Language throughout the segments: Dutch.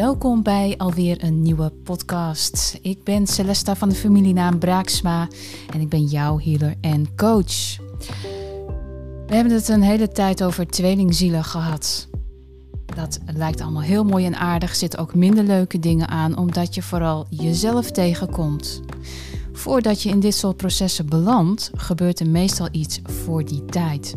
Welkom bij alweer een nieuwe podcast. Ik ben Celesta van de familienaam Braaksma en ik ben jouw healer en coach. We hebben het een hele tijd over tweelingzielen gehad. Dat lijkt allemaal heel mooi en aardig, zit ook minder leuke dingen aan, omdat je vooral jezelf tegenkomt. Voordat je in dit soort processen belandt, gebeurt er meestal iets voor die tijd.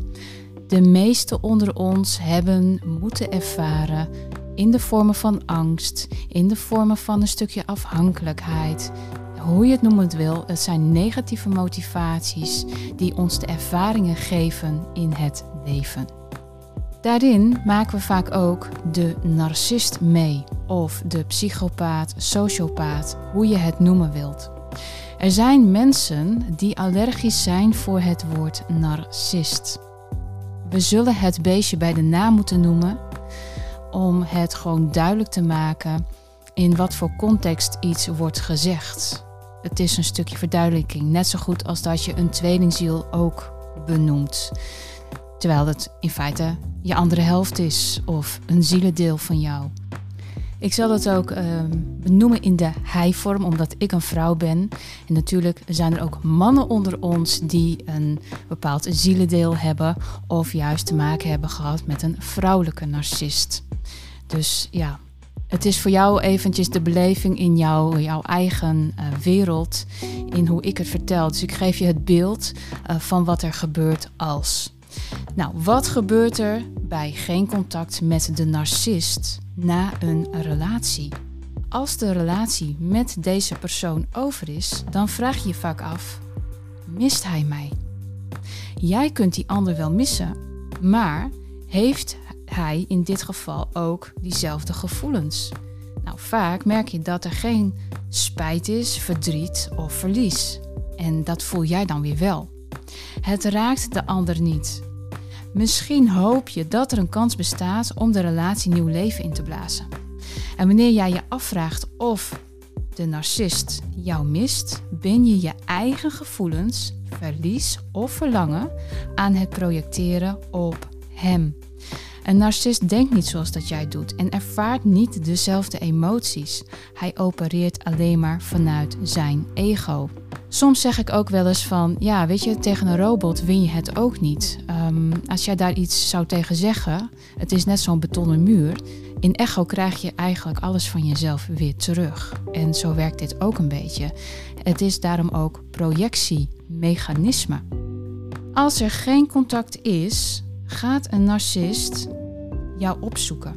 De meesten onder ons hebben moeten ervaren in de vormen van angst, in de vormen van een stukje afhankelijkheid. Hoe je het noemen wil, het zijn negatieve motivaties die ons de ervaringen geven in het leven. Daarin maken we vaak ook de narcist mee, of de psychopaat, sociopaat, hoe je het noemen wilt. Er zijn mensen die allergisch zijn voor het woord narcist. We zullen het beestje bij de naam moeten noemen om het gewoon duidelijk te maken in wat voor context iets wordt gezegd. Het is een stukje verduidelijking, net zo goed als dat je een tweelingziel ook benoemt. Terwijl het in feite je andere helft is of een zielendeel van jou. Ik zal het ook uh, benoemen in de hij-vorm, omdat ik een vrouw ben. En natuurlijk zijn er ook mannen onder ons die een bepaald zielendeel hebben of juist te maken hebben gehad met een vrouwelijke narcist. Dus ja, het is voor jou eventjes de beleving in jou, jouw eigen uh, wereld, in hoe ik het vertel. Dus ik geef je het beeld uh, van wat er gebeurt als. Nou, wat gebeurt er bij geen contact met de narcist na een relatie? Als de relatie met deze persoon over is, dan vraag je je vaak af: mist hij mij? Jij kunt die ander wel missen, maar heeft hij in dit geval ook diezelfde gevoelens. Nou, vaak merk je dat er geen spijt is, verdriet of verlies. En dat voel jij dan weer wel. Het raakt de ander niet. Misschien hoop je dat er een kans bestaat om de relatie nieuw leven in te blazen. En wanneer jij je afvraagt of de narcist jou mist, ben je je eigen gevoelens, verlies of verlangen aan het projecteren op hem. Een narcist denkt niet zoals dat jij doet en ervaart niet dezelfde emoties. Hij opereert alleen maar vanuit zijn ego. Soms zeg ik ook wel eens van, ja, weet je, tegen een robot win je het ook niet. Um, als jij daar iets zou tegen zeggen, het is net zo'n betonnen muur. In echo krijg je eigenlijk alles van jezelf weer terug. En zo werkt dit ook een beetje. Het is daarom ook projectiemechanisme. Als er geen contact is, gaat een narcist jou opzoeken.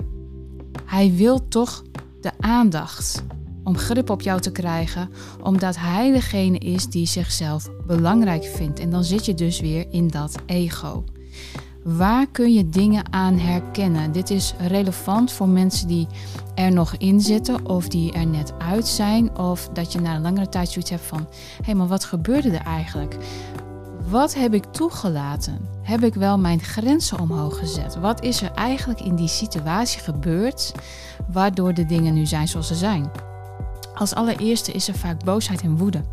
Hij wil toch de aandacht om grip op jou te krijgen, omdat hij degene is die zichzelf belangrijk vindt. En dan zit je dus weer in dat ego. Waar kun je dingen aan herkennen? Dit is relevant voor mensen die er nog in zitten of die er net uit zijn. Of dat je na een langere tijd zoiets hebt van: hé, hey, maar wat gebeurde er eigenlijk? Wat heb ik toegelaten? Heb ik wel mijn grenzen omhoog gezet? Wat is er eigenlijk in die situatie gebeurd waardoor de dingen nu zijn zoals ze zijn? Als allereerste is er vaak boosheid en woede.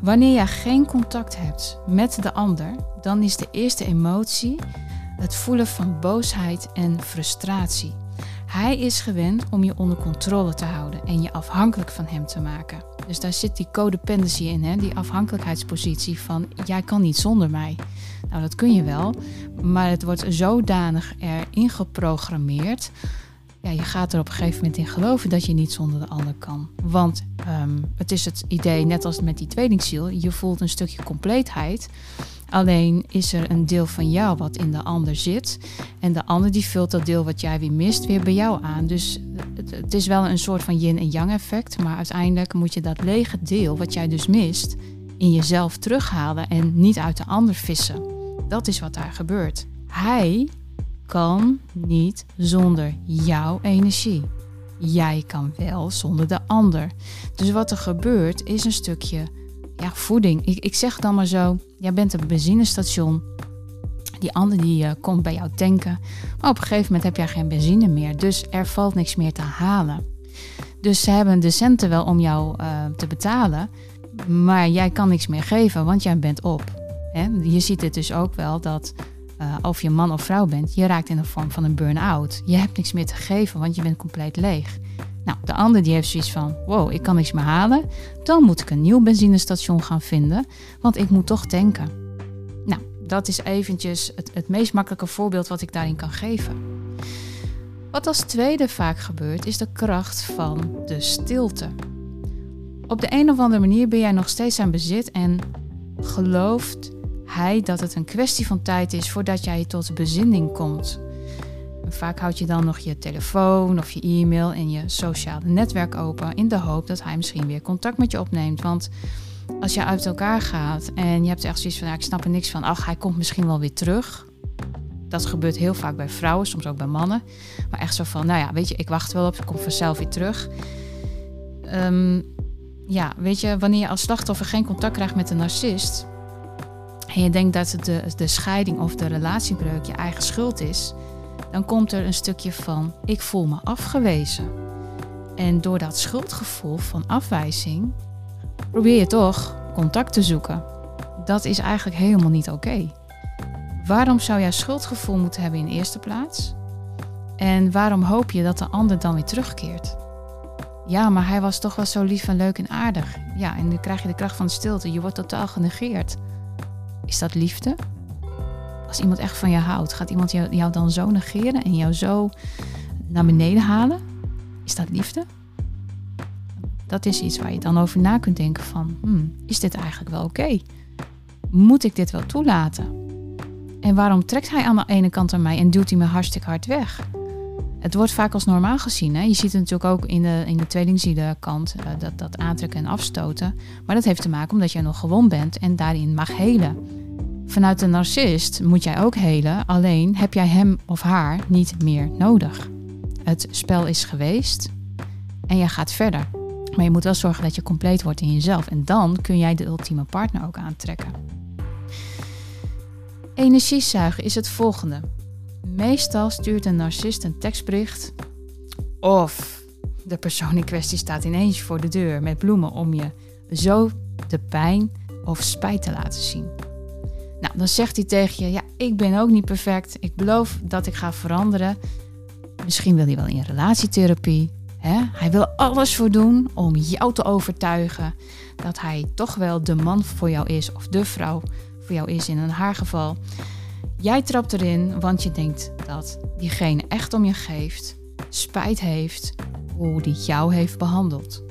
Wanneer je geen contact hebt met de ander, dan is de eerste emotie het voelen van boosheid en frustratie. Hij is gewend om je onder controle te houden en je afhankelijk van hem te maken. Dus daar zit die codependency in, hè? die afhankelijkheidspositie van jij kan niet zonder mij. Nou, dat kun je wel, maar het wordt zodanig erin geprogrammeerd. Ja, je gaat er op een gegeven moment in geloven dat je niet zonder de ander kan. Want um, het is het idee, net als met die tweelingziel, je voelt een stukje compleetheid. Alleen is er een deel van jou wat in de ander zit. En de ander die vult dat deel wat jij weer mist weer bij jou aan. Dus het, het is wel een soort van yin en yang effect. Maar uiteindelijk moet je dat lege deel wat jij dus mist in jezelf terughalen en niet uit de ander vissen. Dat is wat daar gebeurt. Hij kan niet zonder jouw energie. Jij kan wel zonder de ander. Dus wat er gebeurt is een stukje ja, voeding. Ik, ik zeg dan maar zo, jij bent een benzinestation. Die ander die uh, komt bij jou tanken. Maar op een gegeven moment heb jij geen benzine meer. Dus er valt niks meer te halen. Dus ze hebben de centen wel om jou uh, te betalen. Maar jij kan niks meer geven, want jij bent op. Hè? Je ziet het dus ook wel dat uh, of je man of vrouw bent, je raakt in de vorm van een burn-out. Je hebt niks meer te geven, want je bent compleet leeg. Nou, de ander die heeft zoiets van: wow, ik kan niks meer halen. Dan moet ik een nieuw benzinestation gaan vinden, want ik moet toch tanken. Nou, dat is eventjes het, het meest makkelijke voorbeeld wat ik daarin kan geven. Wat als tweede vaak gebeurt, is de kracht van de stilte. Op de een of andere manier ben jij nog steeds aan bezit en gelooft hij dat het een kwestie van tijd is voordat jij tot bezinning komt. Vaak houd je dan nog je telefoon of je e-mail en je sociale netwerk open in de hoop dat hij misschien weer contact met je opneemt. Want als je uit elkaar gaat en je hebt echt zoiets van, ja, ik snap er niks van, ach, hij komt misschien wel weer terug. Dat gebeurt heel vaak bij vrouwen, soms ook bij mannen. Maar echt zo van, nou ja, weet je, ik wacht wel op, ik kom vanzelf weer terug. Um, ja, weet je, wanneer je als slachtoffer geen contact krijgt met een narcist en je denkt dat de, de scheiding of de relatiebreuk je eigen schuld is, dan komt er een stukje van ik voel me afgewezen. En door dat schuldgevoel van afwijzing probeer je toch contact te zoeken. Dat is eigenlijk helemaal niet oké. Waarom zou jij schuldgevoel moeten hebben in de eerste plaats? En waarom hoop je dat de ander dan weer terugkeert? Ja, maar hij was toch wel zo lief en leuk en aardig. Ja, en nu krijg je de kracht van de stilte. Je wordt totaal genegeerd. Is dat liefde? Als iemand echt van je houdt, gaat iemand jou, dan zo negeren en jou zo naar beneden halen? Is dat liefde? Dat is iets waar je dan over na kunt denken van, hmm, is dit eigenlijk wel oké? Moet ik dit wel toelaten? En waarom trekt hij aan de ene kant aan mij en duwt hij me hartstikke hard weg? Het wordt vaak als normaal gezien. Hè? Je ziet het natuurlijk ook in de, in de tweelingziedenkant, uh, dat, dat aantrekken en afstoten. Maar dat heeft te maken omdat jij nog gewond bent en daarin mag helen. Vanuit de narcist moet jij ook helen, alleen heb jij hem of haar niet meer nodig. Het spel is geweest en jij gaat verder. Maar je moet wel zorgen dat je compleet wordt in jezelf. En dan kun jij de ultieme partner ook aantrekken. Energiezuigen is het volgende. Meestal stuurt een narcist een tekstbericht of de persoon in kwestie staat ineens voor de deur met bloemen om je zo de pijn of spijt te laten zien. Nou, dan zegt hij tegen je: Ja, ik ben ook niet perfect. Ik beloof dat ik ga veranderen. Misschien wil hij wel in relatietherapie. Hè? Hij wil alles voor doen om jou te overtuigen dat hij toch wel de man voor jou is of de vrouw voor jou is in een haar geval. Jij trapt erin, want je denkt dat diegene echt om je geeft, spijt heeft hoe die jou heeft behandeld.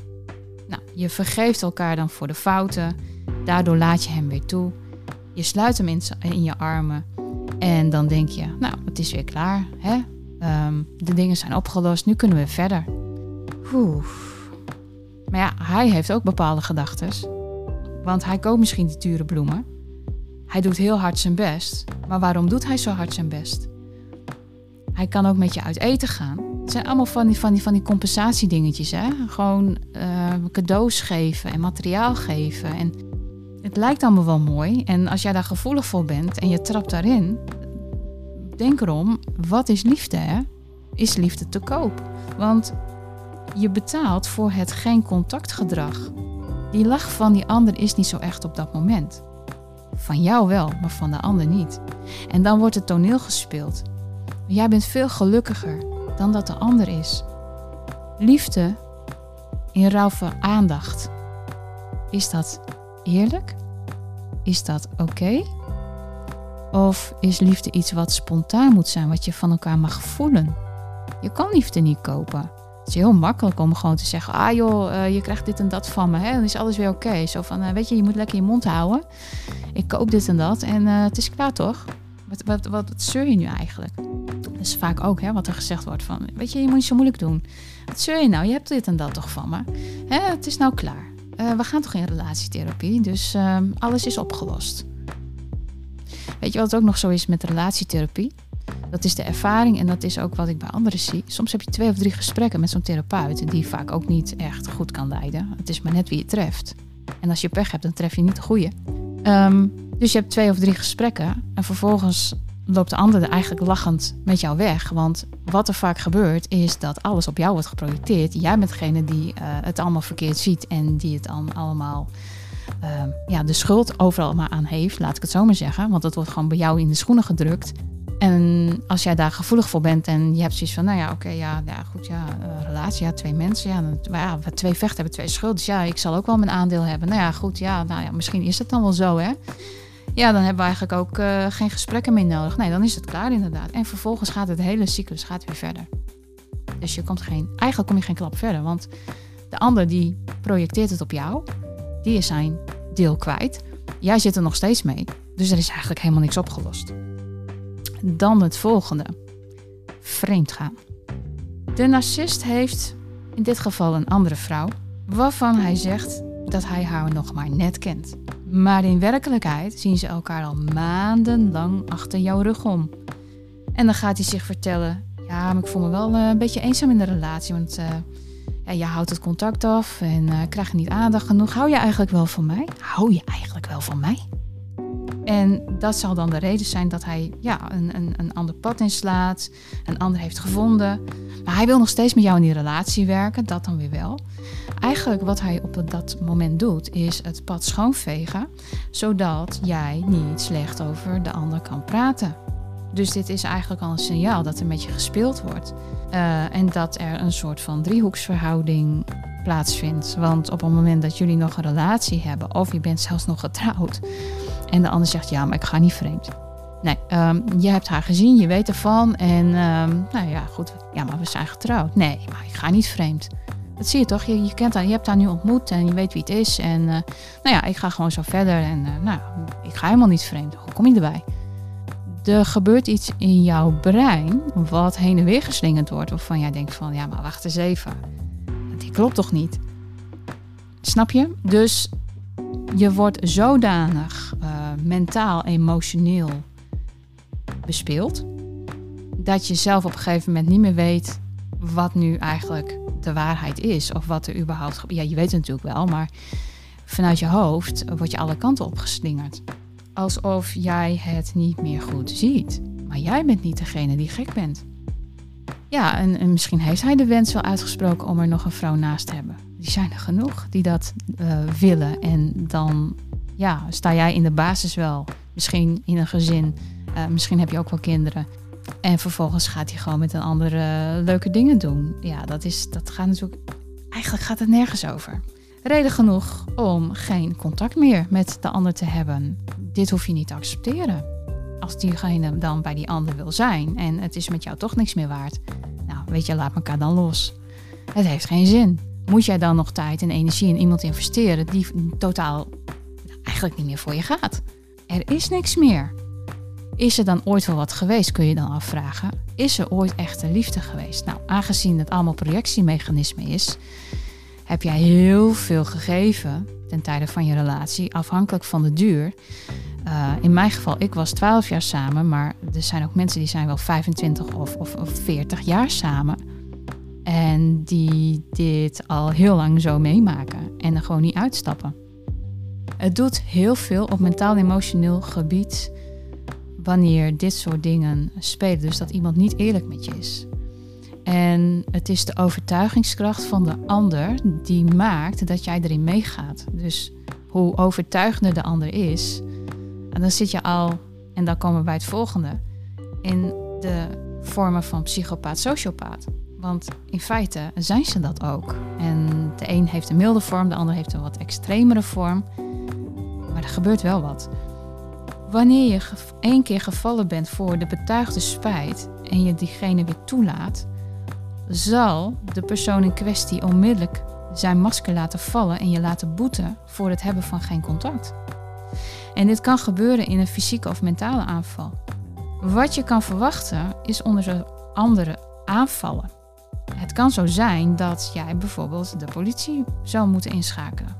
Nou, je vergeeft elkaar dan voor de fouten, daardoor laat je hem weer toe. Je sluit hem in, je armen en dan denk je, nou, het is weer klaar. Hè? Um, de dingen zijn opgelost, nu kunnen we verder. Oeh. Maar ja, hij heeft ook bepaalde gedachten. Want hij koopt misschien die dure bloemen. Hij doet heel hard zijn best. Maar waarom doet hij zo hard zijn best? Hij kan ook met je uit eten gaan. Het zijn allemaal van die, van die, van die compensatiedingetjes. Hè? Gewoon uh, cadeaus geven en materiaal geven. En het lijkt allemaal wel mooi. En als jij daar gevoelig voor bent en je trapt daarin, denk erom, wat is liefde? Hè? Is liefde te koop? Want je betaalt voor het geen contactgedrag. Die lach van die ander is niet zo echt op dat moment. Van jou wel, maar van de ander niet. En dan wordt het toneel gespeeld. Jij bent veel gelukkiger dan dat de ander is. Liefde in ruil aandacht. Is dat eerlijk? Is dat oké? Of is liefde iets wat spontaan moet zijn, wat je van elkaar mag voelen? Je kan liefde niet kopen. Het is heel makkelijk om gewoon te zeggen: Ah joh, uh, je krijgt dit en dat van me. Hè? Dan is alles weer oké. Zo van: uh, Weet je, je moet lekker je mond houden. Ik koop dit en dat en uh, het is klaar toch? Wat, wat, wat, wat zeur je nu eigenlijk? Dat is vaak ook hè, wat er gezegd wordt: van, Weet je, je moet niet zo moeilijk doen. Wat zeur je nou? Je hebt dit en dat toch van me? Hè? Het is nou klaar. We gaan toch in relatietherapie, dus ehm, alles is opgelost. Weet je wat ook nog zo is met relatietherapie? Dat is de ervaring en dat is ook wat ik bij anderen zie. Soms heb je twee of drie gesprekken met zo'n therapeut die vaak ook niet echt goed kan leiden. Het is maar net wie je treft. En als je pech hebt, dan tref je niet de goede. Um, dus je hebt twee of drie gesprekken en vervolgens loopt de ander er eigenlijk lachend met jou weg. Want wat er vaak gebeurt is dat alles op jou wordt geprojecteerd. Jij bent degene die uh, het allemaal verkeerd ziet en die het dan allemaal uh, ja, de schuld overal maar aan heeft, laat ik het zo maar zeggen. Want dat wordt gewoon bij jou in de schoenen gedrukt. En als jij daar gevoelig voor bent en je hebt zoiets van, nou ja, oké, ja, ja, goed, ja, uh, relatie, ja, twee mensen, ja, dan, ja, twee vechten hebben twee schuld, dus ja, ik zal ook wel mijn aandeel hebben. Nou ja, goed, ja, nou ja, misschien is het dan wel zo, hè. Ja, dan hebben we eigenlijk ook uh, geen gesprekken meer nodig. Nee, dan is het klaar inderdaad. En vervolgens gaat het hele cyclus gaat weer verder. Dus je komt geen, eigenlijk kom je geen klap verder, want de ander die projecteert het op jou, die is zijn deel kwijt. Jij zit er nog steeds mee, dus er is eigenlijk helemaal niks opgelost. Dan het volgende. Vreemd gaan. De narcist heeft in dit geval een andere vrouw, waarvan hij zegt dat hij haar nog maar net kent. Maar in werkelijkheid zien ze elkaar al maandenlang achter jouw rug om. En dan gaat hij zich vertellen: Ja, maar ik voel me wel eh, een beetje eenzaam in de relatie. Want uh, ja, je houdt het contact af en uh, krijg je niet aandacht genoeg. Hou je eigenlijk wel van mij? Hou je eigenlijk wel van mij? En dat zal dan de reden zijn dat hij ja, een, een, een ander pad inslaat, een ander heeft gevonden. Maar hij wil nog steeds met jou in die relatie werken, dat dan weer wel. Eigenlijk wat hij op dat moment doet, is het pad schoonvegen, zodat jij niet slecht over de ander kan praten. Dus dit is eigenlijk al een signaal dat er met je gespeeld wordt. Uh, en dat er een soort van driehoeksverhouding plaatsvindt. Want op het moment dat jullie nog een relatie hebben, of je bent zelfs nog getrouwd, en de ander zegt ja, maar ik ga niet vreemd. Nee, um, je hebt haar gezien, je weet ervan. En um, nou ja, goed, ja, maar we zijn getrouwd. Nee, maar ik ga niet vreemd. Dat zie je toch? Je, kent haar, je hebt haar nu ontmoet en je weet wie het is. En uh, nou ja, ik ga gewoon zo verder. En uh, nou, ik ga helemaal niet vreemd. Hoe kom je erbij? Er gebeurt iets in jouw brein wat heen en weer geslingerd wordt. Waarvan jij denkt van, ja, maar wacht eens even. Die klopt toch niet? Snap je? Dus je wordt zodanig uh, mentaal, emotioneel bespeeld. Dat je zelf op een gegeven moment niet meer weet wat nu eigenlijk de waarheid is. Of wat er überhaupt. Ja, je weet het natuurlijk wel, maar vanuit je hoofd word je alle kanten opgeslingerd. Alsof jij het niet meer goed ziet. Maar jij bent niet degene die gek bent. Ja, en, en misschien heeft hij de wens wel uitgesproken om er nog een vrouw naast te hebben. Die zijn er genoeg die dat uh, willen. En dan ja, sta jij in de basis wel. Misschien in een gezin. Uh, misschien heb je ook wel kinderen. En vervolgens gaat hij gewoon met een andere leuke dingen doen. Ja, dat, is, dat gaat natuurlijk. Eigenlijk gaat het nergens over. Reden genoeg om geen contact meer met de ander te hebben. Dit hoef je niet te accepteren. Als diegene dan bij die ander wil zijn en het is met jou toch niks meer waard. Nou, weet je, laat elkaar dan los. Het heeft geen zin. Moet jij dan nog tijd en energie in iemand investeren die totaal eigenlijk niet meer voor je gaat? Er is niks meer. Is er dan ooit wel wat geweest, kun je dan afvragen. Is er ooit echte liefde geweest? Nou, aangezien het allemaal projectiemechanisme is, heb jij heel veel gegeven ten tijde van je relatie, afhankelijk van de duur. Uh, in mijn geval, ik was 12 jaar samen, maar er zijn ook mensen die zijn wel 25 of, of, of 40 jaar samen. En die dit al heel lang zo meemaken en er gewoon niet uitstappen. Het doet heel veel op mentaal en emotioneel gebied wanneer dit soort dingen spelen. Dus dat iemand niet eerlijk met je is. En het is de overtuigingskracht van de ander die maakt dat jij erin meegaat. Dus hoe overtuigender de ander is, dan zit je al, en dan komen we bij het volgende, in de vormen van psychopaat, sociopaat. Want in feite zijn ze dat ook. En de een heeft een milde vorm, de ander heeft een wat extremere vorm. Maar er gebeurt wel wat. Wanneer je één keer gevallen bent voor de betuigde spijt en je diegene weer toelaat, zal de persoon in kwestie onmiddellijk zijn masker laten vallen en je laten boeten voor het hebben van geen contact. En dit kan gebeuren in een fysieke of mentale aanval. Wat je kan verwachten is onder andere aanvallen. Het kan zo zijn dat jij bijvoorbeeld de politie zou moeten inschakelen.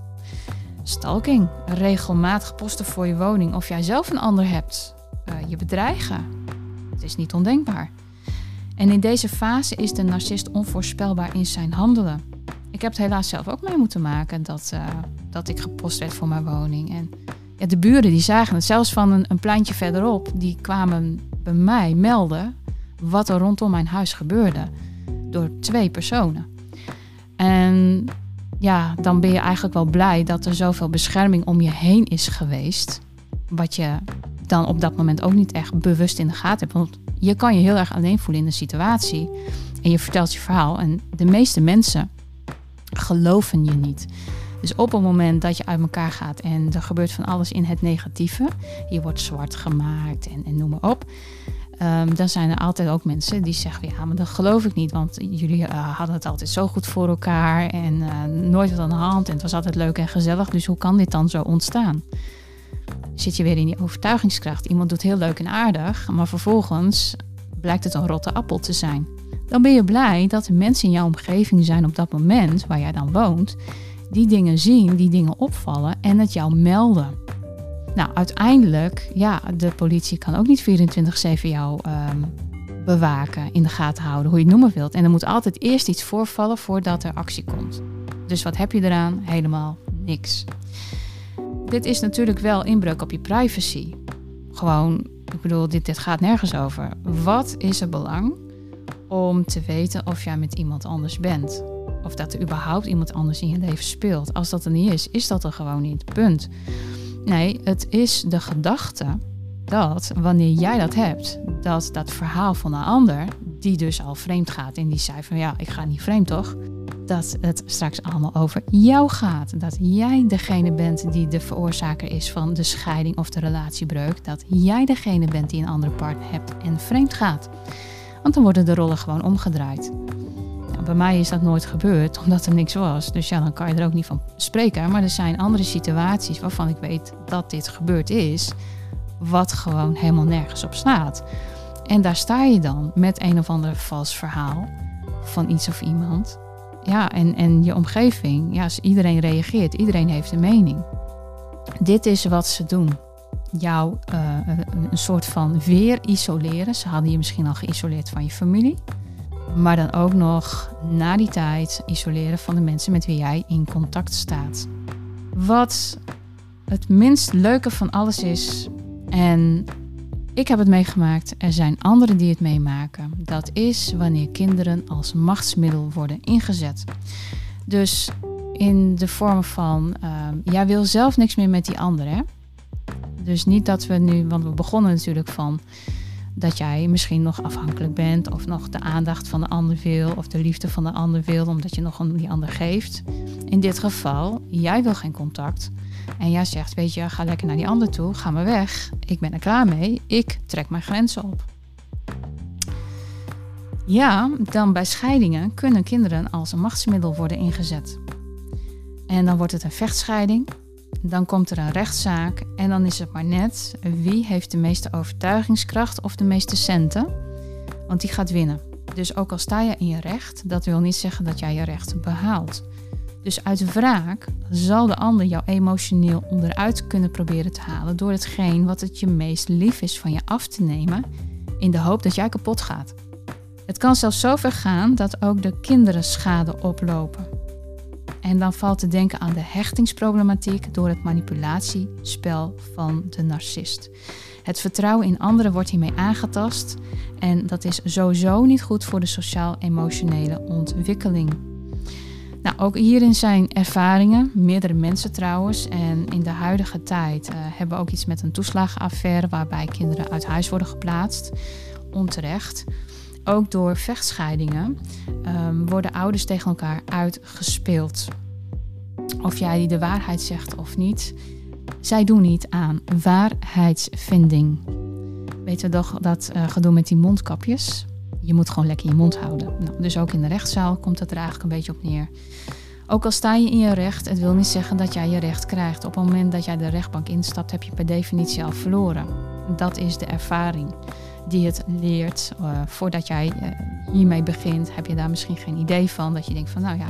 Stalking, regelmatig posten voor je woning of jij zelf een ander hebt. Uh, je bedreigen. Het is niet ondenkbaar. En in deze fase is de narcist onvoorspelbaar in zijn handelen. Ik heb het helaas zelf ook mee moeten maken dat, uh, dat ik gepost werd voor mijn woning. En ja, de buren die zagen het, zelfs van een, een pleintje verderop, die kwamen bij mij melden wat er rondom mijn huis gebeurde door twee personen. En ja, dan ben je eigenlijk wel blij dat er zoveel bescherming om je heen is geweest. Wat je dan op dat moment ook niet echt bewust in de gaten hebt. Want Je kan je heel erg alleen voelen in een situatie. En je vertelt je verhaal. En de meeste mensen geloven je niet. Dus op het moment dat je uit elkaar gaat en er gebeurt van alles in het negatieve, je wordt zwart gemaakt en, en noem maar op. Um, dan zijn er altijd ook mensen die zeggen: Ja, maar dat geloof ik niet, want jullie uh, hadden het altijd zo goed voor elkaar en uh, nooit wat aan de hand en het was altijd leuk en gezellig. Dus hoe kan dit dan zo ontstaan? Zit je weer in die overtuigingskracht? Iemand doet heel leuk en aardig, maar vervolgens blijkt het een rotte appel te zijn. Dan ben je blij dat er mensen in jouw omgeving zijn op dat moment waar jij dan woont, die dingen zien, die dingen opvallen en het jou melden. Nou, uiteindelijk, ja, de politie kan ook niet 24-7 jou um, bewaken, in de gaten houden, hoe je het noemen wilt. En er moet altijd eerst iets voorvallen voordat er actie komt. Dus wat heb je eraan? Helemaal niks. Dit is natuurlijk wel inbreuk op je privacy. Gewoon, ik bedoel, dit, dit gaat nergens over. Wat is er belang om te weten of jij met iemand anders bent? Of dat er überhaupt iemand anders in je leven speelt. Als dat er niet is, is dat er gewoon niet. Punt. Nee, het is de gedachte dat wanneer jij dat hebt, dat dat verhaal van een ander, die dus al vreemd gaat en die zei van ja, ik ga niet vreemd toch, dat het straks allemaal over jou gaat. Dat jij degene bent die de veroorzaker is van de scheiding of de relatiebreuk. Dat jij degene bent die een andere partner hebt en vreemd gaat. Want dan worden de rollen gewoon omgedraaid. Bij mij is dat nooit gebeurd, omdat er niks was. Dus ja, dan kan je er ook niet van spreken. Maar er zijn andere situaties waarvan ik weet dat dit gebeurd is, wat gewoon helemaal nergens op staat. En daar sta je dan met een of ander vals verhaal van iets of iemand. Ja, en, en je omgeving, ja, iedereen reageert, iedereen heeft een mening. Dit is wat ze doen. Jou uh, een soort van weer isoleren. Ze hadden je misschien al geïsoleerd van je familie. Maar dan ook nog na die tijd isoleren van de mensen met wie jij in contact staat. Wat het minst leuke van alles is, en ik heb het meegemaakt, er zijn anderen die het meemaken. Dat is wanneer kinderen als machtsmiddel worden ingezet. Dus in de vorm van, uh, jij wil zelf niks meer met die anderen. Dus niet dat we nu, want we begonnen natuurlijk van dat jij misschien nog afhankelijk bent of nog de aandacht van de ander wil of de liefde van de ander wil omdat je nog aan die ander geeft. In dit geval, jij wil geen contact en jij zegt, weet je, ga lekker naar die ander toe, ga maar weg, ik ben er klaar mee, ik trek mijn grenzen op. Ja, dan bij scheidingen kunnen kinderen als een machtsmiddel worden ingezet. En dan wordt het een vechtscheiding dan komt er een rechtszaak en dan is het maar net wie heeft de meeste overtuigingskracht of de meeste centen. Want die gaat winnen. Dus ook al sta je in je recht, dat wil niet zeggen dat jij je recht behaalt. Dus uit wraak zal de ander jou emotioneel onderuit kunnen proberen te halen door hetgeen wat het je meest lief is van je af te nemen, in de hoop dat jij kapot gaat. Het kan zelfs zo ver gaan dat ook de kinderen schade oplopen. En dan valt te denken aan de hechtingsproblematiek door het manipulatiespel van de narcist. Het vertrouwen in anderen wordt hiermee aangetast en dat is sowieso niet goed voor de sociaal-emotionele ontwikkeling. Nou, ook hierin zijn ervaringen, meerdere mensen trouwens. En in de huidige tijd uh, hebben we ook iets met een toeslagenaffaire waarbij kinderen uit huis worden geplaatst, onterecht. Ook door vechtscheidingen um, worden ouders tegen elkaar uitgespeeld. Of jij de waarheid zegt of niet. Zij doen niet aan waarheidsvinding. Weet je toch dat uh, gedoe met die mondkapjes? Je moet gewoon lekker je mond houden. Nou, dus ook in de rechtszaal komt het er eigenlijk een beetje op neer. Ook al sta je in je recht, het wil niet zeggen dat jij je recht krijgt. Op het moment dat jij de rechtbank instapt, heb je per definitie al verloren. Dat is de ervaring die het leert. Uh, voordat jij uh, hiermee begint, heb je daar misschien geen idee van. Dat je denkt van, nou ja,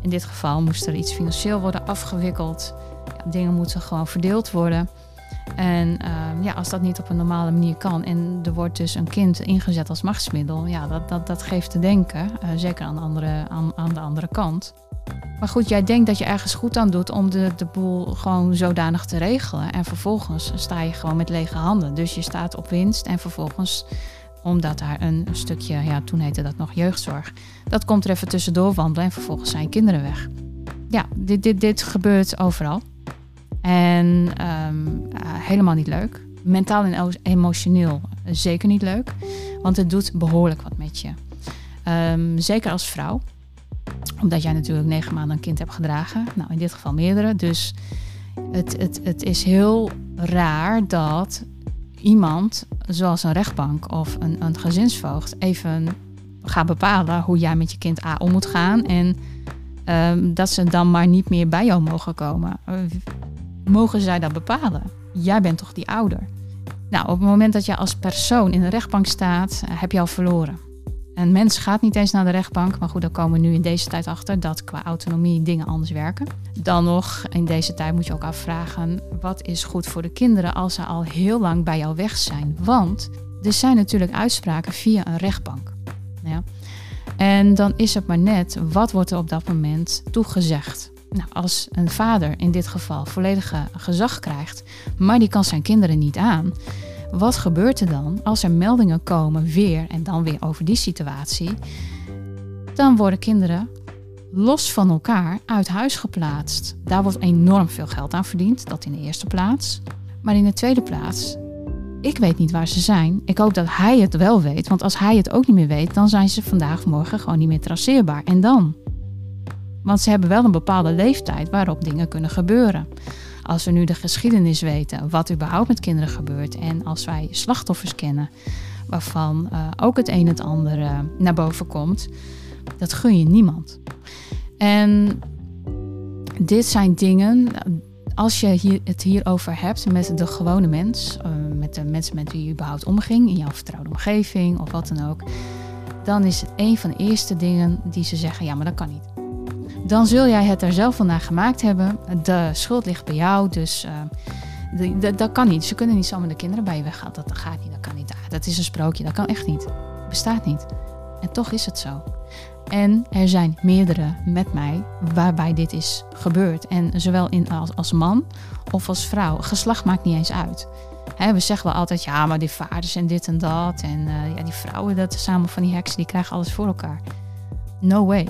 in dit geval moest er iets financieel worden afgewikkeld. Ja, dingen moeten gewoon verdeeld worden. En uh, ja, als dat niet op een normale manier kan en er wordt dus een kind ingezet als machtsmiddel, ja, dat, dat, dat geeft te denken. zeker aan de, andere, aan, aan de andere kant. Maar goed, jij denkt dat je ergens goed aan doet om de, de boel gewoon zodanig te regelen. En vervolgens sta je gewoon met lege handen. Dus je staat op winst en vervolgens, omdat daar een, stukje, ja, toen heette dat nog jeugdzorg, dat komt er even tussendoor wandelen en vervolgens zijn kinderen weg. Ja, dit, dit, dit gebeurt overal. En um, uh, helemaal niet leuk. Mentaal en emotioneel zeker niet leuk. Want het doet behoorlijk wat met je. Ehm, zeker als vrouw. Omdat jij natuurlijk negen maanden een kind hebt gedragen. Nou, in dit geval meerdere. Dus het, het, het is heel raar dat iemand, zoals een rechtbank of een, een gezinsvoogd, even gaat bepalen hoe jij met je kind A om moet gaan. En ehm, dat ze dan maar niet meer bij jou mogen komen. mogen zij dat bepalen? Jij bent toch die ouder? Nou, op het moment dat je als persoon in de rechtbank staat, heb je al verloren. Een mens gaat niet eens naar de rechtbank, maar goed, dan komen we nu in deze tijd achter dat qua autonomie dingen anders werken. Dan nog, in deze tijd moet je ook afvragen, wat is goed voor de kinderen als ze al heel lang bij jou weg zijn? Want er zijn natuurlijk uitspraken via een rechtbank. Ja. En dan is het maar net, wat wordt er op dat moment toegezegd? Nou, als een vader in dit geval volledige gezag krijgt, maar die kan zijn kinderen niet aan, wat gebeurt er dan als er meldingen komen weer en dan weer over die situatie? Dan worden kinderen los van elkaar uit huis geplaatst. Daar wordt enorm veel geld aan verdiend, dat in de eerste plaats. Maar in de tweede plaats, ik weet niet waar ze zijn. Ik hoop dat hij het wel weet, want als hij het ook niet meer weet, dan zijn ze vandaag morgen gewoon niet meer traceerbaar. En dan? Want ze hebben wel een bepaalde leeftijd waarop dingen kunnen gebeuren. Als we nu de geschiedenis weten, wat überhaupt met kinderen gebeurt en als wij slachtoffers kennen, waarvan uh, ook het een en het ander uh, naar boven komt, dat gun je niemand. En dit zijn dingen, als je het hierover hebt met de gewone mens, uh, met de mensen met wie je überhaupt omging, in jouw vertrouwde omgeving of wat dan ook, dan is het een van de eerste dingen die ze zeggen: ja, maar dat kan niet dan zul jij het er zelf van naar gemaakt hebben. De schuld ligt bij jou, dus uh, dat kan niet. Ze kunnen niet zomaar de kinderen bij je weghalen. Dat gaat niet, dat kan niet. Ah, dat is een sprookje, dat kan echt niet. Bestaat niet. En toch is het zo. En er zijn meerdere met mij waarbij dit is gebeurd. En zowel in, als, als man of als vrouw. Geslacht maakt niet eens uit. we zeggen wel altijd, ja, maar die vaders en dit en dat. En uh, ja, die vrouwen, dat samen van die heksen, die krijgen alles voor elkaar. No way.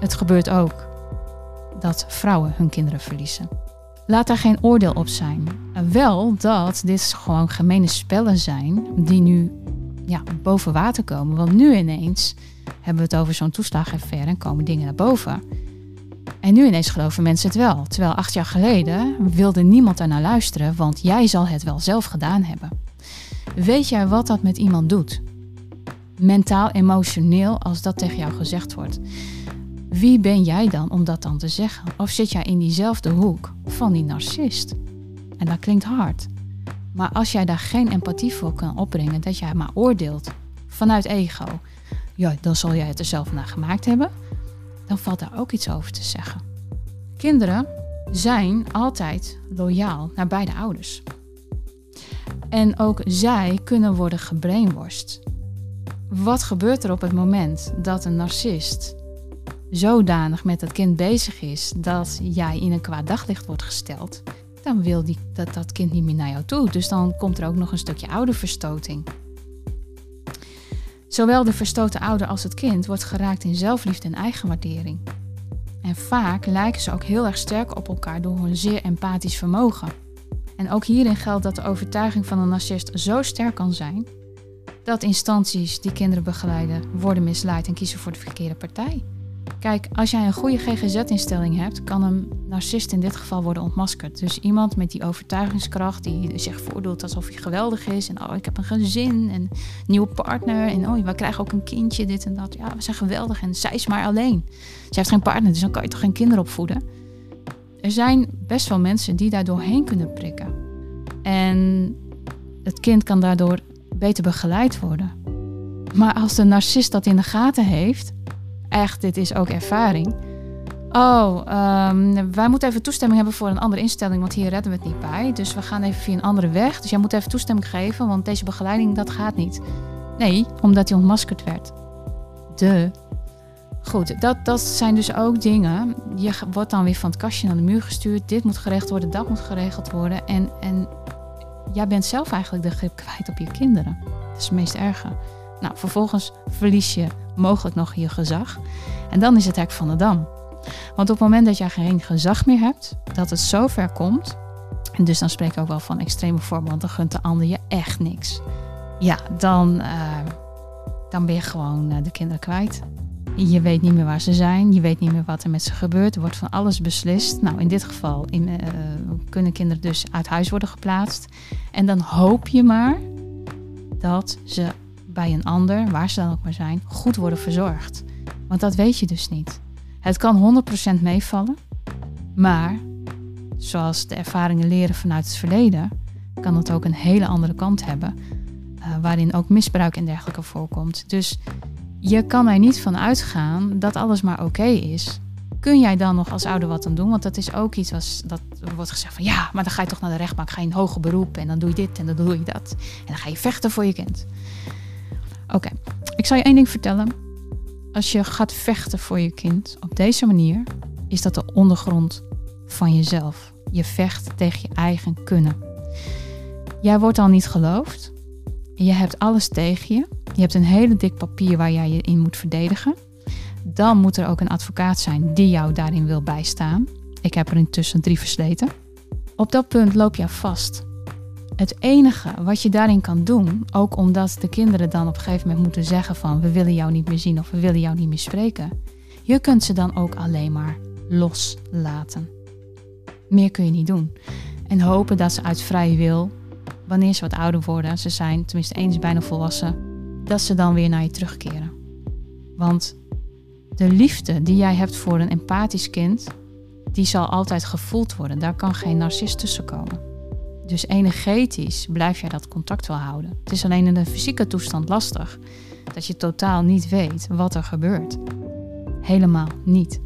Het gebeurt ook dat vrouwen hun kinderen verliezen. Laat daar geen oordeel op zijn. Wel dat dit gewoon gemene spellen zijn die nu ja, boven water komen. Want nu ineens hebben we het over zo'n toeslagenaffaire en komen dingen naar boven. En nu ineens geloven mensen het wel. Terwijl acht jaar geleden wilde niemand naar luisteren, want jij zal het wel zelf gedaan hebben. Weet jij wat dat met iemand doet? Mentaal, emotioneel, als dat tegen jou gezegd wordt. Wie ben jij dan om dat dan te zeggen? Of zit jij in diezelfde hoek van die narcist? En dat klinkt hard. Maar als jij daar geen empathie voor kan opbrengen, dat jij maar oordeelt vanuit ego, ja, dan zal jij het er zelf naar gemaakt hebben, dan valt daar ook iets over te zeggen. Kinderen zijn altijd loyaal naar beide ouders. En ook zij kunnen worden gebrainworst. Wat gebeurt er op het moment dat een narcist zodanig met dat kind bezig is dat jij in een kwaad daglicht wordt gesteld, dan wil die, dat, dat kind niet meer naar jou toe. Dus dan komt er ook nog een stukje ouderverstoting. Zowel de verstoten ouder als het kind wordt geraakt in zelfliefde en eigenwaardering. En vaak lijken ze ook heel erg sterk op elkaar door hun zeer empathisch vermogen. En ook hierin geldt dat de overtuiging van een narcist zo sterk kan zijn dat instanties die kinderen begeleiden worden misleid en kiezen voor de verkeerde partij. Kijk, als jij een goede GGZ-instelling hebt, kan een narcist in dit geval worden ontmaskerd. Dus iemand met die overtuigingskracht, die zich voordoet alsof hij geweldig is. En oh, ik heb een gezin en nieuwe partner. En oh, we krijgen ook een kindje, dit en dat. Ja, we zijn geweldig en zij is maar alleen. Ze heeft geen partner, dus dan kan je toch geen kinderen opvoeden? Er zijn best wel mensen die daar doorheen kunnen prikken. En het kind kan daardoor beter begeleid worden. Maar als de narcist dat in de gaten heeft, echt, dit is ook ervaring. Oh, um, wij moeten even toestemming hebben voor een andere instelling, want hier redden we het niet bij. Dus we gaan even via een andere weg. Dus jij moet even toestemming geven, want deze begeleiding, dat gaat niet. Nee, omdat hij ontmaskerd werd. De. Goed, dat, dat zijn dus ook dingen. Je wordt dan weer van het kastje naar de muur gestuurd. Dit moet geregeld worden, dat moet geregeld worden. En, en jij bent zelf eigenlijk de grip kwijt op je kinderen. Dat is het meest erge. Nou, vervolgens verlies je mogelijk nog je gezag. En dan is het hek van de dam. Want op het moment dat jij geen gezag meer hebt, dat het zo ver komt, en dus dan spreek ik ook wel van extreme vormen, want dan gunt de ander je echt niks. Ja, dan, uh, dan ben je gewoon de kinderen kwijt. Je weet niet meer waar ze zijn, je weet niet meer wat er met ze gebeurt. Er wordt van alles beslist. Nou, in dit geval in, kunnen kinderen dus uit huis worden geplaatst. En dan hoop je maar dat ze bij een ander, waar ze dan ook maar zijn, goed worden verzorgd. Want dat weet je dus niet. Het kan 100% meevallen, maar zoals de ervaringen leren vanuit het verleden, kan het ook een hele andere kant hebben, uh, waarin ook misbruik en dergelijke voorkomt. Dus je kan er niet van uitgaan dat alles maar oké is. Kun jij dan nog als ouder wat aan doen? Want dat is ook iets wat dat wordt gezegd van ja, maar dan ga je toch naar de rechtbank, ga je een hoger beroep en dan doe je dit en dan doe je dat. En dan ga je vechten voor je kind. Oké, ik zal je één ding vertellen. Als je gaat vechten voor je kind op deze manier, is dat de ondergrond van jezelf. Je vecht tegen je eigen kunnen. Jij wordt al niet geloofd. Je hebt alles tegen je. Je hebt een hele dik papier waar jij je in moet verdedigen. Dan moet er ook een advocaat zijn die jou daarin wil bijstaan. Ik heb er intussen drie versleten. Op dat punt loop je vast. Het enige wat je daarin kan doen, ook omdat de kinderen dan op een gegeven moment moeten zeggen van we willen jou niet meer zien of we willen jou niet meer spreken, je kunt ze dan ook alleen maar loslaten. Meer kun je niet doen. En hopen dat ze uit vrije wil, wanneer ze wat ouder worden, ze zijn tenminste eens bijna volwassen, dat ze dan weer naar je terugkeren. Want de liefde die jij hebt voor een empathisch kind, die zal altijd gevoeld worden. Daar kan geen narcist tussen komen. Dus energetisch blijf jij dat contact wel houden. Het is alleen in de fysieke toestand lastig dat je totaal niet weet wat er gebeurt. Helemaal niet.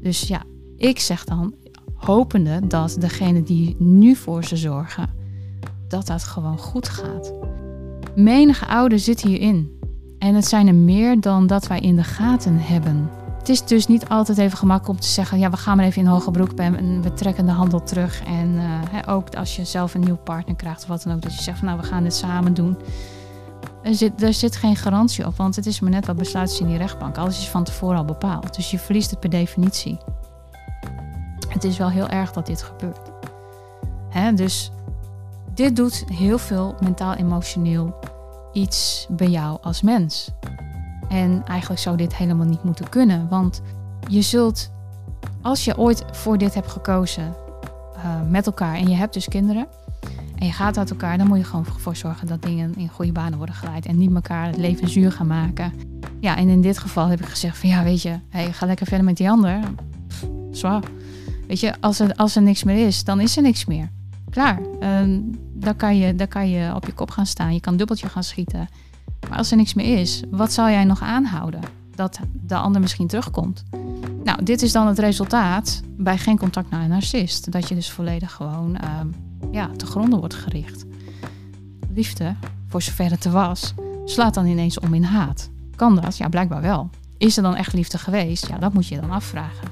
Dus ja, ik zeg dan, hopende dat degene die nu voor ze zorgen, dat dat gewoon goed gaat. Menige ouder zit hierin. En het zijn er meer dan dat wij in de gaten hebben. Het is dus niet altijd even gemakkelijk om te zeggen: ja, we gaan maar even in hoge broek en we trekken de handel terug. En uh, ook als je zelf een nieuwe partner krijgt of wat dan ook, dat je zegt: van, nou, we gaan dit samen doen. Er zit, er zit geen garantie op, want het is maar net wat besluiten ze in die rechtbank. Alles is van tevoren al bepaald. Dus je verliest het per definitie. Het is wel heel erg dat dit gebeurt. Dus dit doet heel veel mentaal-emotioneel iets bij jou als mens. En eigenlijk zou dit helemaal niet moeten kunnen, want je zult, als je ooit voor dit hebt gekozen uh, met elkaar en je hebt dus kinderen en je gaat uit elkaar, dan moet je gewoon voor zorgen dat dingen in goede banen worden geleid en niet elkaar het leven zuur gaan maken. Ja, en in dit geval heb ik gezegd van ja, weet je, hey, ga lekker verder met die ander. Zwaar. Weet je, als er, als er niks meer is, dan is er niks meer. Klaar. Uh, dan, kan je, dan kan je op je kop gaan staan. Je kan dubbeltje gaan schieten. Maar als er niks meer is, wat zal jij nog aanhouden? Dat de ander misschien terugkomt. Nou, dit is dan het resultaat bij geen contact naar een narcist. Dat je dus volledig gewoon uh, ja, te gronden wordt gericht. Liefde, voor zover het er was, slaat dan ineens om in haat. Kan dat? Ja, blijkbaar wel. Is er dan echt liefde geweest? Ja, dat moet je dan afvragen.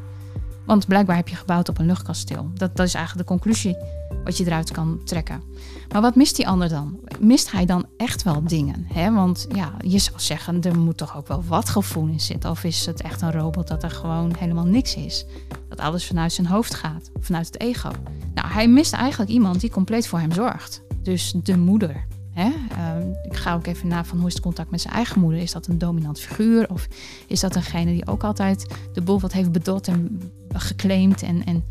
Want blijkbaar heb je gebouwd op een luchtkasteel. Dat, dat is eigenlijk de conclusie wat je eruit kan trekken. Maar wat mist die ander dan? Mist hij dan echt wel dingen? Hè? Want ja, je zou zeggen, er moet toch ook wel wat gevoel in zitten. Of is het echt een robot dat er gewoon helemaal niks is? Dat alles vanuit zijn hoofd gaat, vanuit het ego. Nou, hij mist eigenlijk iemand die compleet voor hem zorgt. Dus de moeder. Hè? Ehm, ik ga ook even na van hoe is het contact met zijn eigen moeder. Is dat een dominant figuur? Of is dat degene die ook altijd de boel wat heeft bedot en geclaimd en, en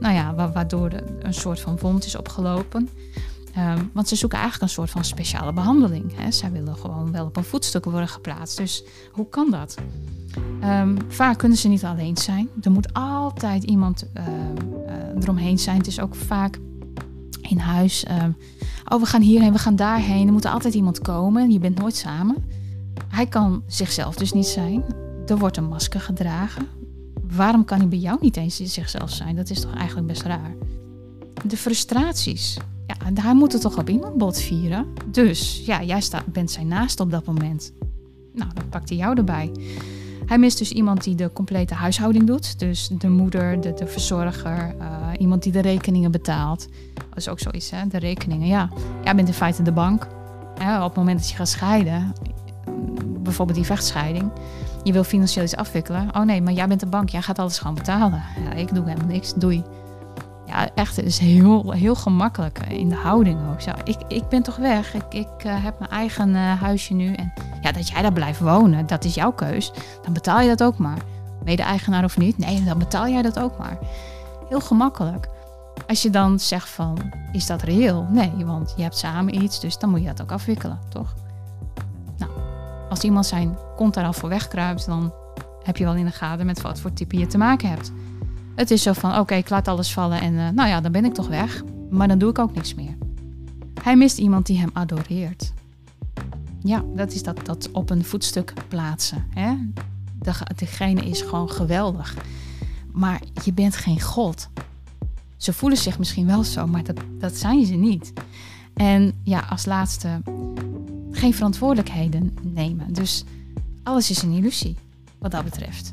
nou ja, waardoor er een soort van wond is opgelopen. Ehm, want ze zoeken eigenlijk een soort van speciale behandeling. Hè. Zij willen gewoon wel op een voetstuk worden geplaatst. Dus hoe kan dat? Um, vaak kunnen ze niet alleen zijn. Er moet altijd iemand uh, uh, eromheen zijn. Het is ook vaak in huis. oh, we gaan hierheen, we gaan daarheen. Er moet altijd iemand komen. Je bent nooit samen. Hij kan zichzelf dus niet zijn. Er wordt een masker gedragen waarom kan hij bij jou niet eens zichzelf zijn? Dat is toch eigenlijk best raar. De frustraties. Daar moet het toch op iemand bot vieren. Dus ja, jij bent zijn naast op dat moment. Nou, dan pakt hij jou erbij. Hij mist dus iemand die de complete huishouding doet. Dus de moeder, de, verzorger, uh, iemand die de rekeningen betaalt. Dat is ook zoiets, hè? De rekeningen, ja. Jij bent in feite de bank. op het moment dat je gaat scheiden, bijvoorbeeld die vechtscheiding, je wil financieel iets afwikkelen. Oh nee, maar jij bent de bank, jij gaat alles gewoon betalen. Ja, ik doe helemaal niks, doei. Ja, echt, het is heel, heel gemakkelijk in de houding ook. Zo, ik, ik ben toch weg, ik, ik uh, heb mijn eigen uh, huisje nu. En ja, Ja, dat jij daar blijft wonen, dat is jouw keus. Dan betaal je dat ook maar. Mede-eigenaar of niet? Nee, dan betaal jij dat ook maar. Heel gemakkelijk. Als je dan zegt van, is dat reëel? Nee, want je hebt samen iets, dus dan moet je dat ook afwikkelen, toch? Nou, als iemand zijn kont daar al voor wegkruipt, dan heb je wel in de gaten met wat voor type je te maken hebt. Het is zo van, oké, ik laat alles vallen en uh, nou ja, dan ben ik toch weg. Maar dan doe ik ook niks meer. Hij mist iemand die hem adoreert. Ja, dat is dat, dat op een voetstuk plaatsen. Hè? De, degene is gewoon geweldig. Maar je bent geen God. Ze voelen zich misschien wel zo, maar dat, dat zijn ze niet. En ja, als laatste, geen verantwoordelijkheden nemen. Dus alles is een illusie, wat dat betreft.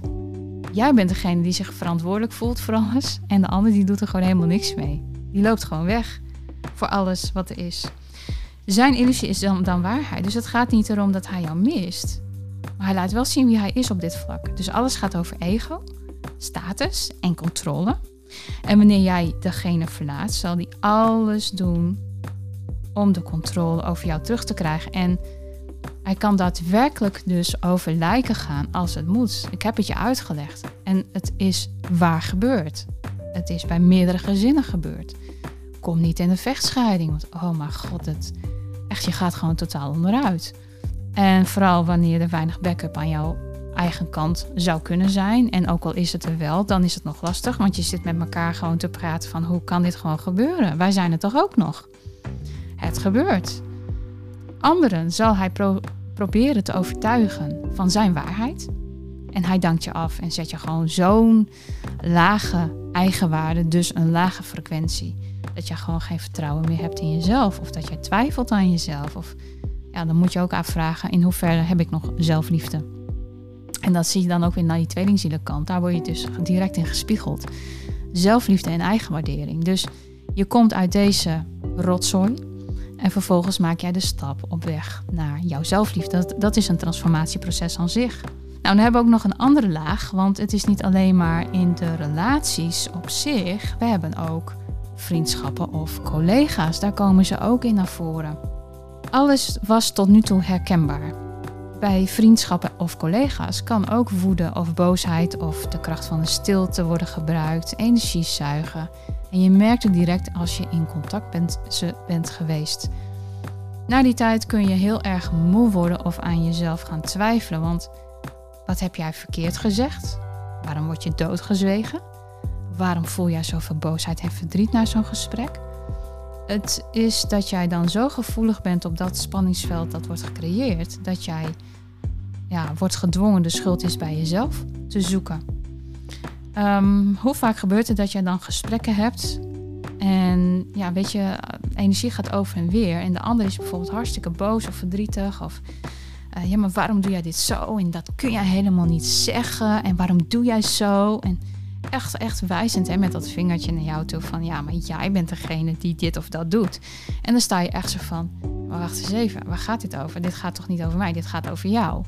Jij bent degene die zich verantwoordelijk voelt voor alles. En de ander die doet er gewoon helemaal niks mee. Die loopt gewoon weg voor alles wat er is. Zijn illusie is dan, dan waarheid. Dus het gaat niet erom dat hij jou mist. Maar hij laat wel zien wie hij is op dit vlak. Dus alles gaat over ego, status en controle. En wanneer jij degene verlaat, zal hij alles doen om de controle over jou terug te krijgen. En hij kan daadwerkelijk dus over lijken gaan als het moet. Ik heb het je uitgelegd. En het is waar gebeurd. Het is bij meerdere gezinnen gebeurd. Kom niet in de vechtscheiding. Want oh mijn god, het, echt, je gaat gewoon totaal onderuit. En vooral wanneer er weinig backup aan jouw eigen kant zou kunnen zijn. En ook al is het er wel, dan is het nog lastig. Want je zit met elkaar gewoon te praten van hoe kan dit gewoon gebeuren? Wij zijn er toch ook nog? Het gebeurt. Anderen zal hij proberen te overtuigen van zijn waarheid. En hij dankt je af en zet je gewoon zo'n lage eigenwaarde, dus een lage frequentie. Dat je gewoon geen vertrouwen meer hebt in jezelf. Of dat je twijfelt aan jezelf. Of ja, dan moet je ook afvragen in hoeverre heb ik nog zelfliefde. En dat zie je dan ook weer naar die tweelingzielenkant. Daar word je dus direct in gespiegeld. Zelfliefde en eigenwaardering. Dus je komt uit deze rotzooi. En vervolgens maak jij de stap op weg naar jouw zelfliefde. Dat, dat is een transformatieproces aan zich. Nou, dan hebben we ook nog een andere laag. Want het is niet alleen maar in de relaties op zich. We hebben ook vriendschappen of collega's. Daar komen ze ook in naar voren. Alles was tot nu toe herkenbaar. Bij vriendschappen of collega's kan ook woede of boosheid of de kracht van de stilte worden gebruikt, energie zuigen. En je merkt het direct als je in contact bent, ze bent geweest. Na die tijd kun je heel erg moe worden of aan jezelf gaan twijfelen. Want wat heb jij verkeerd gezegd? Waarom word je doodgezwegen? Waarom voel jij zoveel boosheid en verdriet na zo'n gesprek? Het is dat jij dan zo gevoelig bent op dat spanningsveld dat wordt gecreëerd, dat jij ja, wordt gedwongen de schuld is bij jezelf te zoeken. Ehm, hoe vaak gebeurt het dat je dan gesprekken hebt en ja, weet je, energie gaat over en weer en de ander is bijvoorbeeld hartstikke boos of verdrietig of uh, ja, maar waarom doe jij dit zo en dat kun jij helemaal niet zeggen en waarom doe jij zo en echt, echt wijzend hè, met dat vingertje naar jou toe van ja, maar jij bent degene die dit of dat doet. En dan sta je echt zo van, maar wacht eens even, waar gaat dit over? Dit gaat toch niet over mij, dit gaat over jou.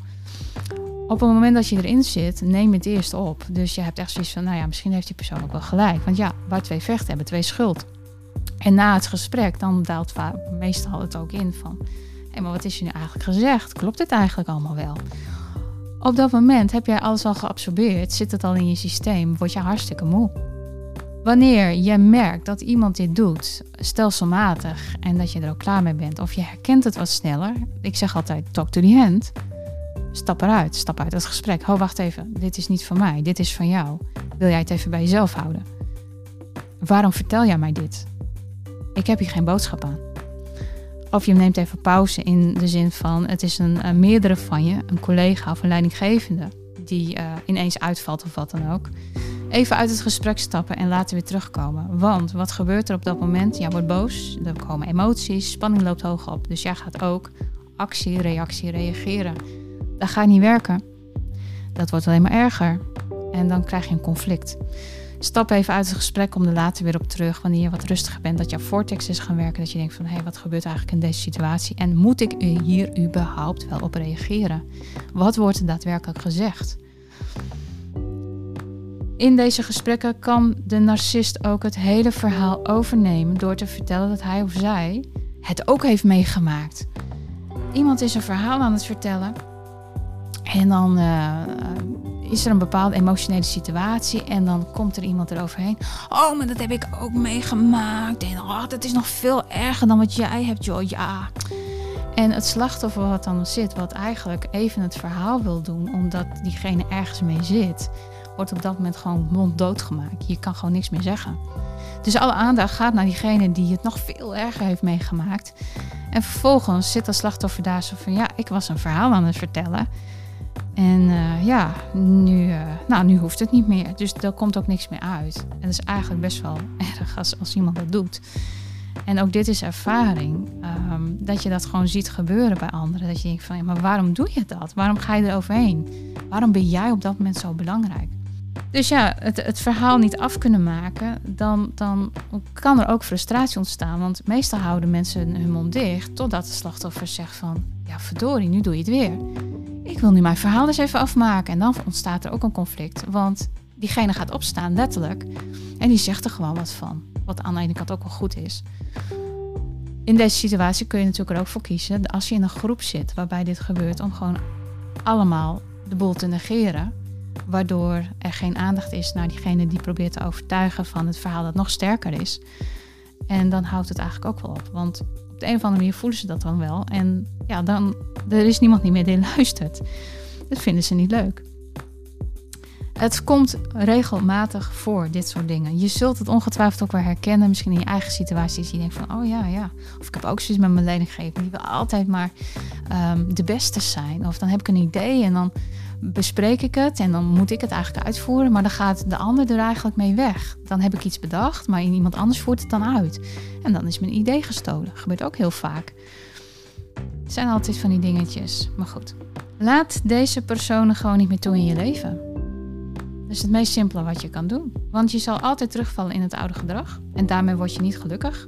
Op het moment dat je erin zit, neem het eerst op. Dus je hebt echt zoiets van, nou ja, misschien heeft die persoon ook wel gelijk. Want ja, waar twee vechten hebben, twee schuld. En na het gesprek, dan daalt meestal het ook in van... hé, hey, maar wat is je nu eigenlijk gezegd? Klopt dit eigenlijk allemaal wel? Op dat moment heb jij alles al geabsorbeerd, zit het al in je systeem, word je hartstikke moe. Wanneer je merkt dat iemand dit doet, stelselmatig, en dat je er ook klaar mee bent, of je herkent het wat sneller, ik zeg altijd talk to the hand, stap eruit, stap uit het gesprek. Oh, wacht even, dit is niet van mij, dit is van jou. Wil jij het even bij jezelf houden? Waarom vertel jij mij dit? Ik heb hier geen boodschap aan. Of je neemt even pauze in de zin van het is een, een meerdere van je, een collega of een leidinggevende, die uh, ineens uitvalt of wat dan ook. Even uit het gesprek stappen en laten weer terugkomen. Want wat gebeurt er op dat moment? Jij wordt boos, er komen emoties, spanning loopt hoog op. Dus jij gaat ook actie, reactie, reageren. Dat gaat niet werken. Dat wordt alleen maar erger. En dan krijg je een conflict. Stap even uit het gesprek, om er later weer op terug. Wanneer je wat rustiger bent, dat jouw vortex is gaan werken. Dat je denkt van, hé, hey, wat gebeurt eigenlijk in deze situatie? En moet ik hier überhaupt wel op reageren? Wat wordt er daadwerkelijk gezegd? In deze gesprekken kan de narcist ook het hele verhaal overnemen door te vertellen dat hij of zij het ook heeft meegemaakt. Iemand is een verhaal aan het vertellen En dan uh, is er een bepaalde emotionele situatie en dan komt er iemand eroverheen. Oh, maar dat heb ik ook meegemaakt. En oh, dat is nog veel erger dan wat jij hebt, joh. Ja. En het slachtoffer wat dan zit, wat eigenlijk even het verhaal wil doen, omdat diegene ergens mee zit, wordt op dat moment gewoon monddood gemaakt. Je kan gewoon niks meer zeggen. Dus alle aandacht gaat naar diegene die het nog veel erger heeft meegemaakt. En vervolgens zit dat slachtoffer daar zo van, ja, ik was een verhaal aan het vertellen. En eh, ja, nu, uh, nou, nu hoeft het niet meer. Dus er komt ook niks meer uit. En dat is eigenlijk best wel erg als, als iemand dat doet. En ook dit is ervaring. Ehm, dat je dat gewoon ziet gebeuren bij anderen. Dat je denkt van, ja, maar waarom doe je dat? Waarom ga je er overheen? Waarom ben jij op dat moment zo belangrijk? Dus ja, het, het verhaal niet af kunnen maken, dan, dan kan er ook frustratie ontstaan. Want meestal houden mensen hun mond dicht totdat de slachtoffer zegt van, ja verdorie, nu doe je het weer. Ik wil nu mijn verhaal eens even afmaken. En dan ontstaat er ook een conflict. Want diegene gaat opstaan, letterlijk. En die zegt er gewoon wat van. Wat aan de ene kant ook wel goed is. In deze situatie kun je natuurlijk er ook voor kiezen, als je in een groep zit waarbij dit gebeurt, om gewoon allemaal de boel te negeren. Waardoor er geen aandacht is naar diegene die probeert te overtuigen van het verhaal dat nog sterker is. En dan houdt het eigenlijk ook wel op. Want op de een of andere manier voelen ze dat dan wel. En ja, dan er is niemand niet meer die luistert. Dat vinden ze niet leuk. Het komt regelmatig voor, dit soort dingen. Je zult het ongetwijfeld ook wel herkennen, misschien in je eigen situaties. Je denkt van, oh ja, ja. Of ik heb ook zoiets met mijn leidinggever. Die wil altijd maar um, de beste zijn. Of dan heb ik een idee en dan bespreek ik het en dan moet ik het eigenlijk uitvoeren. Maar dan gaat de ander er eigenlijk mee weg. Dan heb ik iets bedacht, maar iemand anders voert het dan uit. En dan is mijn idee gestolen. Dat gebeurt ook heel vaak. Het zijn altijd van die dingetjes. Maar goed. Laat deze personen gewoon niet meer toe in je leven. Dat is het meest simpele wat je kan doen. Want je zal altijd terugvallen in het oude gedrag. En daarmee word je niet gelukkig.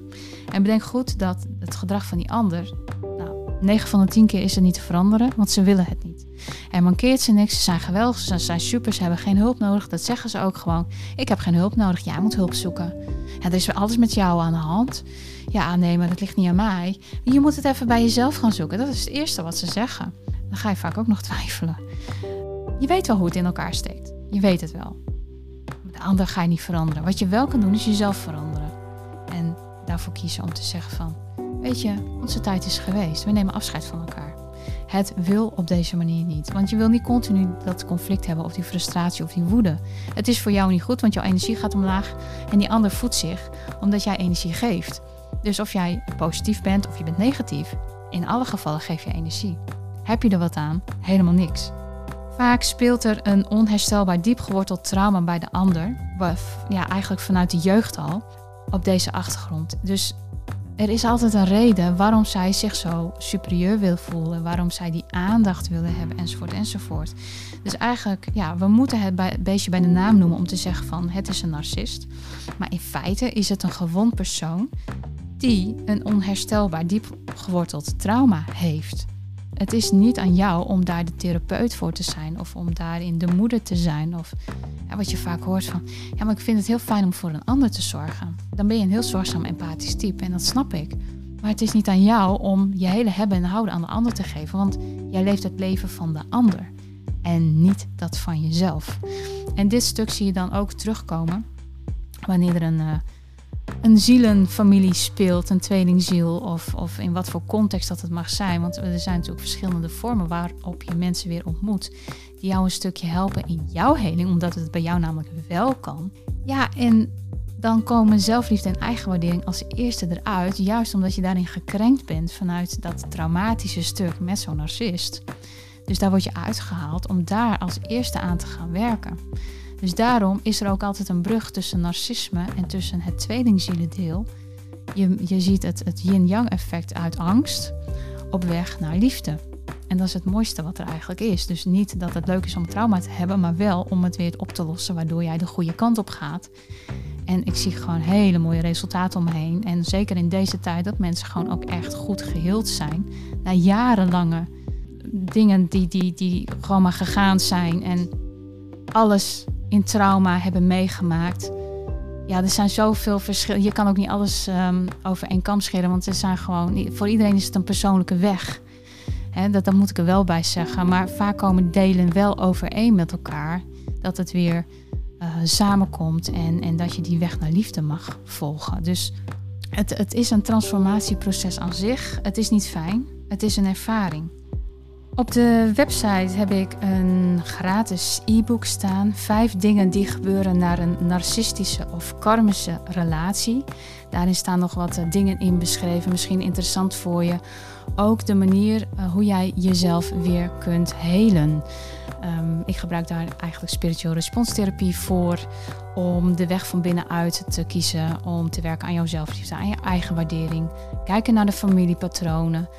En bedenk goed dat het gedrag van die ander. Nou, 9 van de 10 keer is er niet te veranderen, want ze willen het niet. Er mankeert ze niks, ze zijn geweldig, ze zijn super, ze hebben geen hulp nodig. Dat zeggen ze ook gewoon. Ik heb geen hulp nodig, jij moet hulp zoeken. Ja, er is alles met jou aan de hand. Ja, maar dat ligt niet aan mij. Je moet het even bij jezelf gaan zoeken. Dat is het eerste wat ze zeggen. Dan ga je vaak ook nog twijfelen. Je weet wel hoe het in elkaar steekt. Je weet het wel. De ander ga je niet veranderen. Wat je wel kan doen is jezelf veranderen. En daarvoor kiezen om te zeggen van... Weet je, onze tijd is geweest. We nemen afscheid van elkaar. Het wil op deze manier niet. Want je wil niet continu dat conflict hebben of die frustratie of die woede. Het is voor jou niet goed, want jouw energie gaat omlaag. En die ander voedt zich omdat jij energie geeft. Dus of jij positief bent of je bent negatief, in alle gevallen geef je energie. Heb je er wat aan? Helemaal niks. Vaak speelt er een onherstelbaar diep geworteld trauma bij de ander, ja, eigenlijk vanuit de jeugd al, op deze achtergrond. Dus er is altijd een reden waarom zij zich zo superieur wil voelen, waarom zij die aandacht willen hebben, enzovoort, enzovoort. Dus eigenlijk, ja, we moeten het beestje bij de naam noemen om te zeggen van het is een narcist. Maar in feite is het een gewond persoon die een onherstelbaar diep geworteld trauma heeft. Het is niet aan jou om daar de therapeut voor te zijn of om daarin de moeder te zijn. Of wat je vaak hoort van, ja, maar ik vind het heel fijn om voor een ander te zorgen. Dan ben je een heel zorgzaam empathisch type en dat snap ik. Maar het is niet aan jou om je hele hebben en houden aan de ander te geven, want jij leeft het leven van de ander en niet dat van jezelf. En dit stuk zie je dan ook terugkomen wanneer er een. Uh, een zielenfamilie speelt, een tweelingziel, of, of in wat voor context dat het mag zijn. Want er zijn natuurlijk verschillende vormen waarop je mensen weer ontmoet, die jou een stukje helpen in jouw heling, omdat het bij jou namelijk wel kan. Ja, en dan komen zelfliefde en eigenwaardering als eerste eruit, juist omdat je daarin gekrenkt bent vanuit dat traumatische stuk met zo'n narcist. Dus daar word je uitgehaald om daar als eerste aan te gaan werken. Dus daarom is er ook altijd een brug tussen narcisme en tussen het tweelingzielendeel. Je, je ziet het, het yin-yang effect uit angst op weg naar liefde. En dat is het mooiste wat er eigenlijk is. Dus niet dat het leuk is om trauma te hebben, maar wel om het weer op te lossen, waardoor jij de goede kant op gaat. En ik zie gewoon hele mooie resultaten omheen. En zeker in deze tijd dat mensen gewoon ook echt goed geheeld zijn. Na jarenlange dingen die, die, die gewoon maar gegaan zijn. En alles in trauma hebben meegemaakt. Ja, er zijn zoveel verschillen. Je kan ook niet alles um, over één kam scheren, want er zijn gewoon, voor iedereen is het een persoonlijke weg. Hè, dat, dat moet ik er wel bij zeggen. Maar vaak komen delen wel overeen met elkaar. Dat het weer uh, samenkomt en, en dat je die weg naar liefde mag volgen. Dus het, het is een transformatieproces aan zich. Het is niet fijn. Het is een ervaring. Op de website heb ik een gratis e-book staan. Vijf dingen die gebeuren naar een narcistische of karmische relatie. Daarin staan nog wat eh, dingen in beschreven. Misschien interessant voor je. Ook de manier uh, hoe jij jezelf weer kunt helen. Um, ik gebruik daar eigenlijk spiritueel responstherapie voor. Om de weg van binnenuit te kiezen. Om te werken aan jouw zelfliefde, aan je eigen waardering. Kijken naar de familiepatronen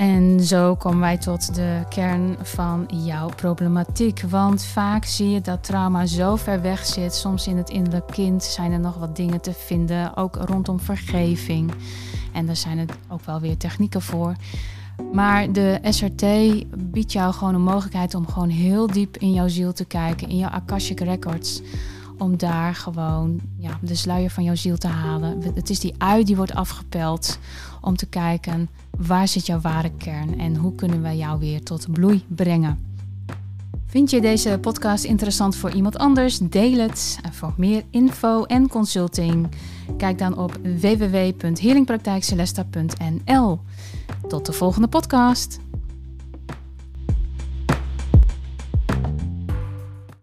en zo komen wij tot de kern van jouw problematiek. Want vaak zie je dat trauma zo ver weg zit. Soms in het innerlijk kind zijn er nog wat dingen te vinden, ook rondom vergeving. En daar zijn er ook wel weer technieken voor. Maar de SRT biedt jou gewoon een mogelijkheid om gewoon heel diep in jouw ziel te kijken, in jouw Akashic Records. Om daar gewoon ja, de sluier van jouw ziel te halen. Het is die ui die wordt afgepeld om te kijken waar zit jouw ware kern en hoe kunnen wij jou weer tot bloei brengen. Vind je deze podcast interessant voor iemand anders? Deel het. En voor meer info en consulting, kijk dan op www.healingpraktijkcelesta.nl. Tot de volgende podcast.